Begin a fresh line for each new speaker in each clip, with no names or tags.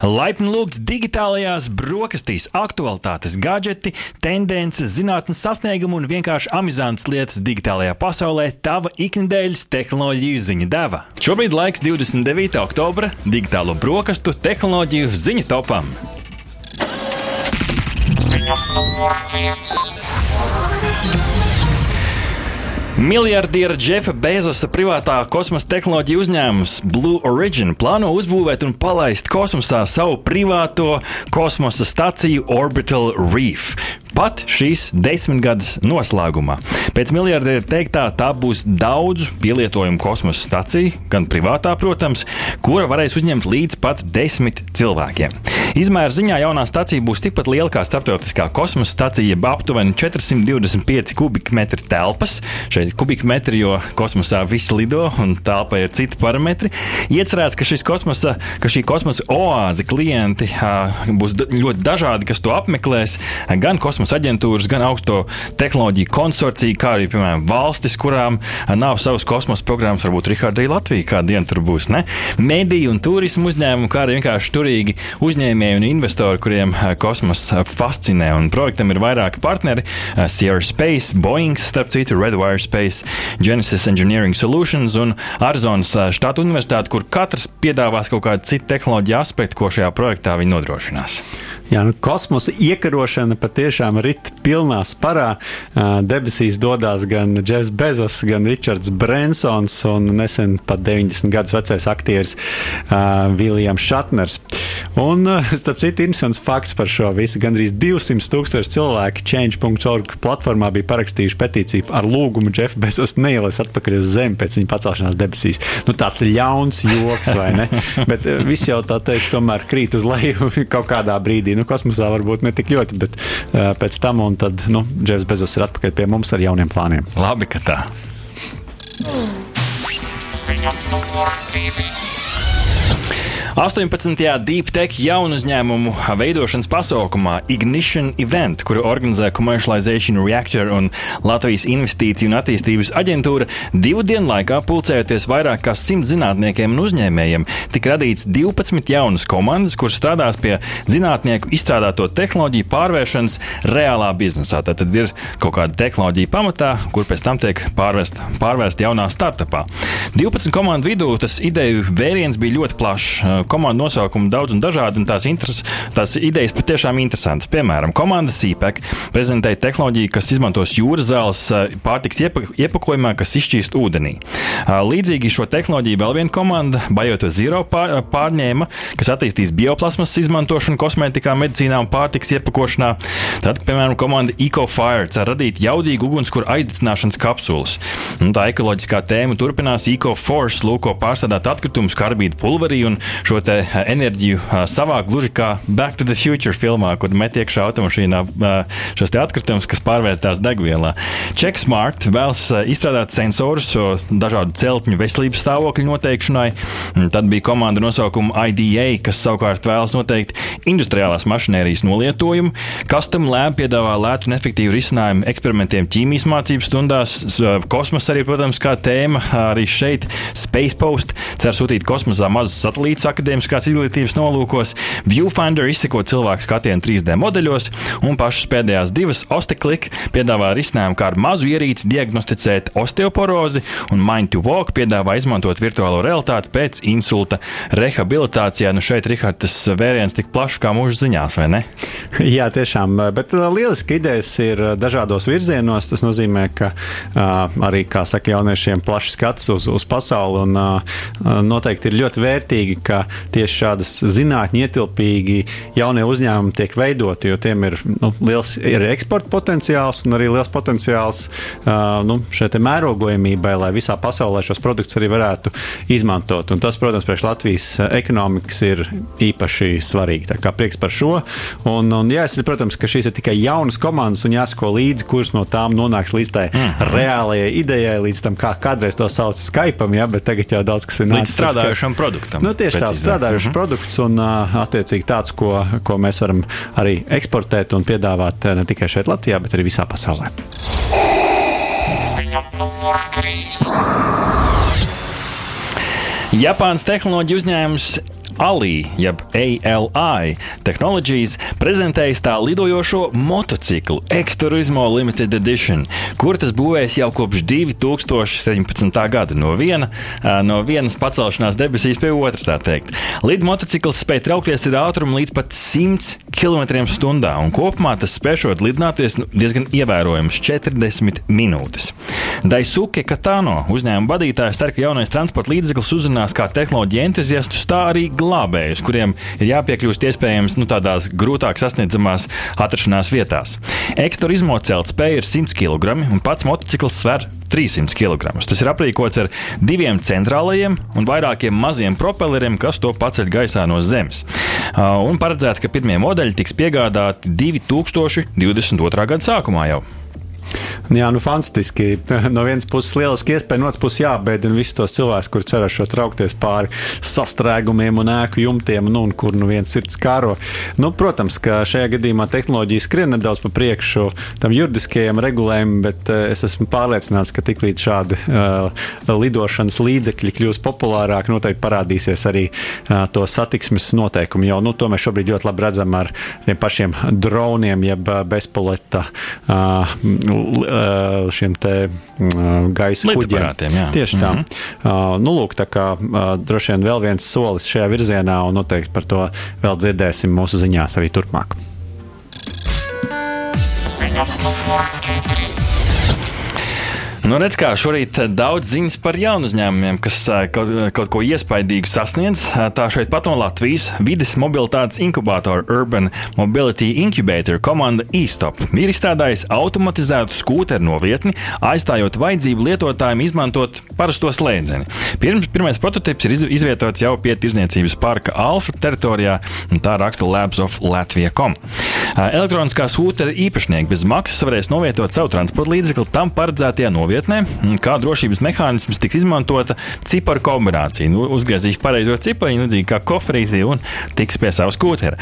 Laipni lūgts digitālajās brokastīs, aktualitātes, gadgeti, tendences, zinātnes sasniegumi un vienkārši amizantas lietas digitālajā pasaulē - tava ikdienas tehnoloģiju ziņa deva. Šobrīd laiks 29. oktobra digitālo brokastu tehnoloģiju ziņu topam. Ziņa numur viens. Miliardiera Džefa Bezosa privātā kosmosa tehnoloģija uzņēmums Blue Origin plāno uzbūvēt un palaist kosmosā savu privāto kosmosa staciju Orbital Reef pat šīs desmitgades noslēgumā. Pēc miljardiera teiktā, tā būs daudz pielietojumu kosmosa stacija, gan privātā, protams, kura varēs uzņemt līdz pat desmit cilvēkiem. Izmēra ziņā jaunā stacija būs tikpat liela kā starptautiskā kosmosa stacija, jeb aptuveni 425 kubikmetri telpas. Šeit kubikmetri, jo kosmosā viss lido un telpa ir citi parametri. Iecerēts, ka, kosmosa, ka šī kosmosa oāze klienti uh, būs ļoti dažādi, kas to apmeklēs. Gan kosmosa kosmosa aģentūras, gan augsto tehnoloģiju konsorcija, kā arī, piemēram, valstis, kurām nav savas kosmosa programmas, varbūt Rihardā arī Latvija kādu dienu tur būs. Ne? Mediju un turismu uzņēmumu, kā arī vienkārši turīgi uzņēmēji un investori, kuriem kosmos fascinē. Un projektam ir vairāki partneri - Sierra Space, Boeing, starp citu, Redwire Space, Genesis Engineering Solutions un Arizonas štata universitāte, kur katrs piedāvās kaut kādu citu tehnoloģiju aspektu, ko šajā projektā viņi nodrošinās.
Jā, nu, kosmosa iekarošana patiešām rit pilnā sparā. Debesīs dodas gan Jeffs Bezos, gan Ričards Brensons un nesen pat 90 gadus vecais aktieris Viljams Šatners. Un, starp citu, interesants fakts par šo visu. Gan arī 200 tūkstoši cilvēki Change.org platformā bija parakstījuši petīciju ar lūgumu Jeffu Bezos neielēs atpakaļ uz Zemi pēc viņa pacelšanās debesīs. Nu, tāds ir ļauns joks, vai ne? Bet viss jau tā teikt, tomēr krīt uz leju kaut kādā brīdī nu, kosmosā varbūt ne tik ļoti, bet uh, pēc tam, un tad nu, Džefs Bezos ir atpakaļ pie mums ar jauniem plāniem.
Labi, ka tā. Ziņa numur divi. 18. Deep Tech jaunu uzņēmumu veidošanas pasaukumā Ignition Event, kuru organizē Commercialization Reactor un Latvijas Investīciju un attīstības aģentūra, divu dienu laikā pulcējoties vairāk kā simt zinātniekiem un uzņēmējiem, tika radīts 12 jaunas komandas, kuras strādās pie zinātnieku izstrādāto tehnoloģiju pārvēršanas reālā biznesā. Tad ir kaut kāda tehnoloģija pamatā, kur pēc tam tiek pārvērsta jaunā startupā. 12 komandu vidū tas ideju vēriens bija ļoti plašs komandu nosaukumu daudz un dažādi, un tās, interes, tās idejas patiešām interesantas. Piemēram, komanda CPEC prezentēja tehnoloģiju, kas izmantos jūras zāles pārtiks iepakojumā, kas izšķīst ūdenī. Līdzīgi šo tehnoloģiju vēl viena komanda, Bajota Zero, pār, pārņēma, kas attīstīs bioplasmas izmantošanu kosmētikā, medicīnā un pārtiks iepakošanā. Tad, piemēram, komanda EcoFire cer radīt jaudīgu ugunskura aizdedzināšanas kapsulas. Un tā ekoloģiskā tēma turpinās EcoForce, lūko pārstrādāt atkritumus, karbīdu pulverī un šo enerģiju savā gluži kā Back to the Future filmā, kur met iekšā automašīnā šos atkritumus, kas pārvērtās degvielā. Checksmart vēlas izstrādāt sensorus dažādu celtņu veselības stāvokļu noteikšanai. Tad bija komanda nosaukuma IDA, kas savukārt vēlas noteikt industriālās mašinērijas nolietojumu. Custom Lab piedāvā lētu un efektīvu risinājumu eksperimentiem ķīmijas mācību stundās. Kosmos arī, protams, kā tēma. Arī šeit Space Post cer sūtīt kosmosā mazus satelītus akadēmiskās izglītības nolūkos. Viewfinder izseko cilvēku skatienu 3D modeļos, un pašas pēdējās divas Osteklik piedāvā risinājumu, kā ar mazu ierīci diagnosticēt osteoporozi, un Mind to Walk piedāvā izmantot virtuālo realitāti pēc insulta rehabilitācijā. Nu šeit, Rihard, tas vēriens tik plašs kā mūža ziņās, vai ne?
Jā, tiešām, bet uh, lieliski idejas ir uh, dažādos virzienos. Tas nozīmē, ka uh, arī, kā saka, jauniešiem plašs skats uz, uz pasauli, un noteikti ir ļoti vērtīgi, ka tieši šādas zinātņu ietilpīgi jaunie uzņēmumi tiek veidoti, jo tiem ir nu, liels ir eksporta potenciāls un arī liels potenciāls uh, nu, šai mērogojamībai, lai visā pasaulē šos produktus arī varētu izmantot. Un tas, protams, priekš Latvijas ekonomikas ir īpaši svarīgi. Tā kā prieks par šo. Un, un jāsaka, protams, ka šīs ir tikai jaunas komandas un jāsako līdzi, kuras no tām nonāks līdz tai mm reālajai idejai, līdz tam, kā kādreiz to sauc Skype, ja, bet tagad jau daudz kas ir
nācis. Līdz strādājušam produktam.
Nu, tieši tāds strādājušs mm -hmm. produkts un attiecīgi tāds, ko, ko mēs varam arī eksportēt un piedāvāt ne tikai šeit Latvijā, bet arī visā pasaulē. Ziņa numur 3.
Japānas tehnoloģija uzņēmums ALI, jeb ALI Technologies, prezentējis tā lidojošo motociklu Exturismo Limited Edition, kur tas būvēs jau kopš 2017. gada no, viena, no vienas pacelšanās debesīs pie otras. Lidu motocikls spēja traukties ar ātrumu līdz pat 100 km/h, un kopumā tas spēšot lidināties nu, diezgan ievērojams 40 minūtes. Daisuke Katano uzņēmuma vadītājs cer, ka jaunais transporta līdzeklis uzrunās kā tehnoloģija entuziastus, tā arī glābējus, kuriem ir jāpiekļūst iespējams nu, tādās grūtāk sasniedzamās atrašanās vietās. Ekstra izmocelt spēja ir 100 kg, un pats motociklis sver 300 kg. Tas ir aprīkots ar diviem centrālajiem un vairākiem maziem propelleriem, kas to paceļ gaisā no zemes. Un paredzēts, ka pirmie modeļi tiks piegādāti 2022. gada sākumā jau.
Jā, nu fantastiski. No vienas puses, lieliski iespēja, no otras puses, jābēdina visus tos cilvēkus, kuri cerēs traukties pāri sastrēgumiem un ēku jumtiem, nu, un kur nu viens sirds kāro. Nu, protams, ka šajā gadījumā tehnoloģija skrien nedaudz pa priekšu tam juridiskajam regulējumam, bet uh, es esmu pārliecināts, ka tiklīdz šādi uh, lidošanas līdzekļi kļūs populārāki, noteikti parādīsies arī uh, to satiksmes noteikumi. Jo nu, to mēs šobrīd ļoti labi redzam ar tiem pašiem droniem, jeb bezpilota. Uh, Eh, šiem te mm, gaisa kuģiem. Tieši tā. Mm -hmm. nu, lūk, tā kā droši vien vēl viens solis šajā virzienā, un noteikti par to vēl dzirdēsim mūsu ziņās arī turpmāk. Ziņa,
Nu, redz, kā šorīt daudz ziņas par jaunu uzņēmumiem, kas kaut, kaut ko iespaidīgu sasniedz. Tā šeit pat no Latvijas vides mobilitātes inkubātora Urban Mobility Incubator komanda e-stop ir izstrādājusi automatizētu skūteru novietni, aizstājot vajadzību lietotājiem izmantot parasto slēdzeni. Pirms, pirmais prototyps ir izvietots jau pie Tirzniecības parka Alfa teritorijā, un tā raksta Labs of Latvija.com. Elektroniskā skūtera īpašnieki bez maksas varēs novietot savu transporta līdzekli tam paredzētajā novietnē novietnē, kā drošības mehānisms tiks izmantota ciparu kombinācija. Nu, uzgriezīs pareizo cipariņu, līdzīgi kā kofrītī, un tiks pie savas skūtera.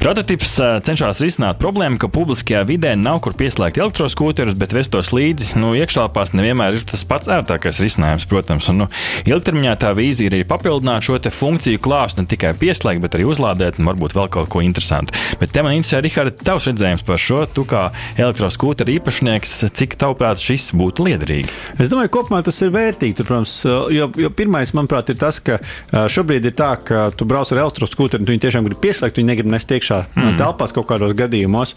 Prototyps cenšas risināt problēmu, ka publiskajā vidē nav kur pieslēgt elektroskūterus, bet vestos līdzi nu, iekšāpās nevienmēr ir tas pats ērtākais risinājums, protams. Un, nu, ilgtermiņā tā vīzija ir papildināt šo funkciju klāstu, ne tikai pieslēgt, bet arī uzlādēt un varbūt vēl kaut ko interesantu. Bet te man interesē, Rihards, tavs redzējums par šo, tu kā elektroskūteru īpašnieks, cik tavuprāt šis būtu liederīgs? Liederīgi?
Es domāju, kopumā tas ir vērtīgi. Tur, protams, jo, jo pirmais, manuprāt, ir tas, ka šobrīd ir tā, ka tu brauc ar elektroskūteri, tu viņu tiešām gribi pieslēgt, viņi negrib nest iekšā mm. telpās kaut kādos gadījumos.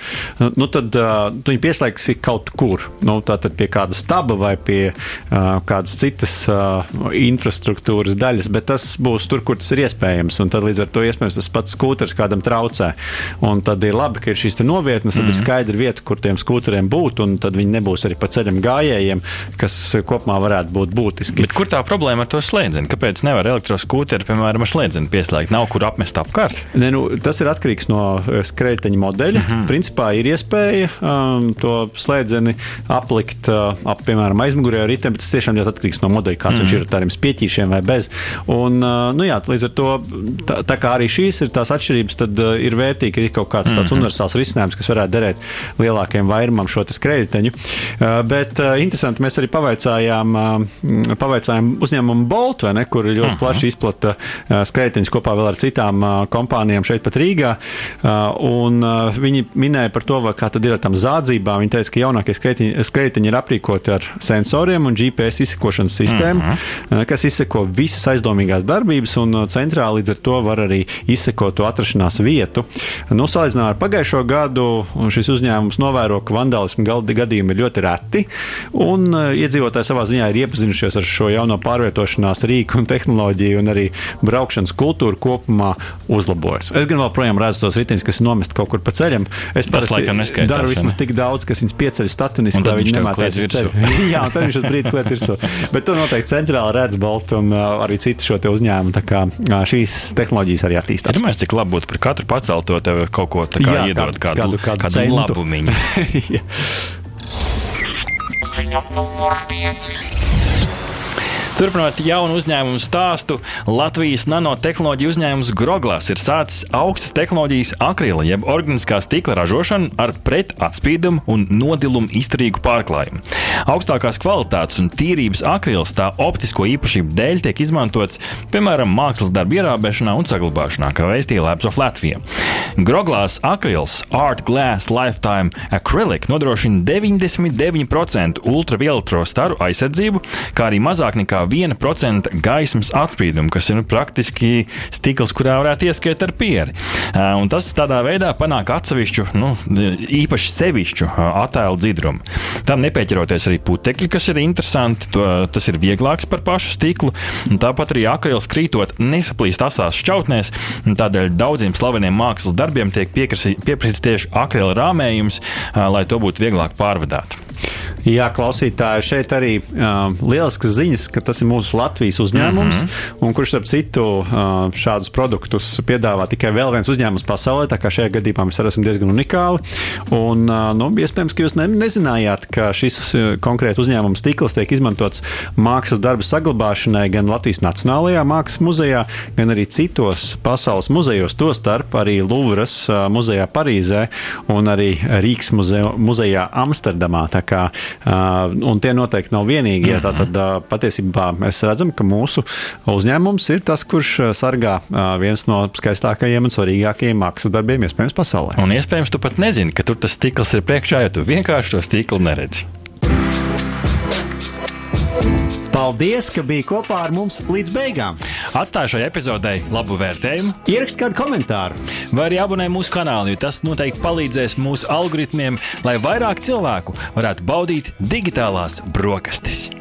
Nu, tad uh, tu viņu pieslēgsi kaut kur. Nu, tātad pie kāda staba vai pie uh, kādas citas uh, infrastruktūras daļas, bet tas būs tur, kur tas ir iespējams. Un tad līdz ar to iespējams tas pats skūters kādam traucē. Un tad ir labi, ka ir šīs novietnes, tad mm. ir skaidra vieta, kur tiem skūteriem būt, un tad viņi nebūs arī pa ceļam gājējiem kas kopumā varētu būt būtiski.
Bet kur tā problēma ar to slēdzeni? Kāpēc nevar elektroskūteri, piemēram, ar slēdzeni pieslēgt? Nav kur apmest apkārt?
Ne, nu, tas ir atkarīgs no eh, skrejteņa modeļa. Mm -hmm. Principā ir iespēja um, to slēdzeni aplikt uh, ap, piemēram, aizmugurē ar riteni, bet tas tiešām ļoti atkarīgs no modeļa, kāds mm -hmm. viņš ir ar tādiem spieķīšiem vai bez. Un, uh, nu, jā, līdz ar to, tā, tā kā arī šīs ir tās atšķirības, tad uh, ir vērtīgi, ka ir kaut kāds tāds mm -hmm. universāls risinājums, kas varētu derēt lielākajam vairumam šo skrejteņu. Uh, bet uh, interesanti, mēs arī pavaicājām, pavaicājām uzņēmumu Bolt, ne, kur ļoti uh -huh. plaši izplata skrejteņus kopā vēl ar citām kompānijām šeit pat Rīgā. Un viņi minēja par to, kā tad ir ar tām zādzībām. Viņi teica, ka jaunākie skrejteņi, skrejteņi ir aprīkoti ar sensoriem un GPS izsekošanas sistēmu, uh -huh. kas izseko visas aizdomīgās darbības, un centrāli līdz ar to var arī izsekot to atrašanās vietu. Nu, salīdzinājumā ar pagājušo gadu šis uzņēmums novēro, ka vandālismu gadījumi ir ļoti reti. Un iedzīvotāji savā ziņā ir iepazinušies ar šo jauno pārvietošanās rīku un tehnoloģiju, un arī braukšanas kultūru kopumā uzlabojas. Es gan joprojām redzu tos riteņus, kas ir nomesti kaut kur pa ceļam. Es parasti daru vismaz tik daudz, kas viņus pieceļ statiniski, lai viņi nemētās uz ceļu. Jā, tad viņš uz brīdi kliedz virsū. Bet to noteikti centrāli redz Bolt un uh, arī citi šo uzņēmumu. Tā kā uh, šīs tehnoloģijas arī attīstās.
Domāju, cik labi būtu par katru pacelto tev kaut ko tādu iedot, kādu, kādu, kādu, kādu labumu. Ziņa numur 5. Turpinot jaunu uzņēmumu stāstu, Latvijas nanotehnoloģija uzņēmums Groglās ir sācis augstas tehnoloģijas akrila jeb organiskā stikla ražošanu ar pretatspīdumu un nodilumu izturīgu pārklājumu. Augstākās kvalitātes un tīrības akrils tā optisko īpašību dēļ tiek izmantots piemēram mākslas darbu ierābēšanā un saglabāšanā, kā veistīja Labs of Latvija. Groglās akrils Art Glass Lifetime Acrylic nodrošina 99% ultravioletro staru aizsardzību, kā arī mazāk nekā 1% gaismas atspīdumu, kas ir nu, praktiski stikls, kurā varētu ieskriet ar pieri. Un tas tādā veidā panāk atsevišķu, nu, īpaši sevišķu attēlu dzidrumu. Tam nepieķeroties arī putekļi, kas ir interesanti, to, tas ir vieglāks par pašu stiklu. Tāpat arī akrils krītot nesaplīst asās šķautnēs, tādēļ daudziem slaveniem mākslas darbiem tiek pieprasīts tieši akrila rāmējums, lai to būtu vieglāk pārvadāt.
Jā, klausītāji, šeit arī uh, lielisks ziņas, ka tas ir mūsu Latvijas uzņēmums, mm -hmm. un kurš, starp citu, uh, šādus produktus piedāvā tikai vēl viens uzņēmums pasaulē. Tā kā šajā gadījumā mēs esam diezgan unikāli. Un, uh, nu, iespējams, ka jūs ne, nezinājāt, ka šis konkrēti uzņēmums stikls tiek izmantots mākslas darbu saglabāšanai gan Latvijas Nacionālajā mākslas muzejā, gan arī citos pasaules muzejos, tostarp arī Luvras uh, muzejā Parīzē un arī Rīgas muzeja, muzejā Amsterdamā. Tā kā Uh, un tie noteikti nav vienīgie. Tātad uh, patiesībā mēs redzam, ka mūsu uzņēmums ir tas, kurš uh, sargā viens no skaistākajiem un svarīgākajiem mākslas darbiem iespējams pasaulē.
Un iespējams, tu pat nezini, ka tur tas stikls ir priekšā, jo tu vienkārši to stiklu neredzi.
Paldies, ka biji kopā ar mums līdz beigām.
Atstāju šai epizodei labu vērtējumu.
Ierakst kādu komentāru.
Vai arī abonē mūsu kanālu, jo tas noteikti palīdzēs mūsu algoritmiem, lai vairāk cilvēku varētu baudīt digitālās brokastis.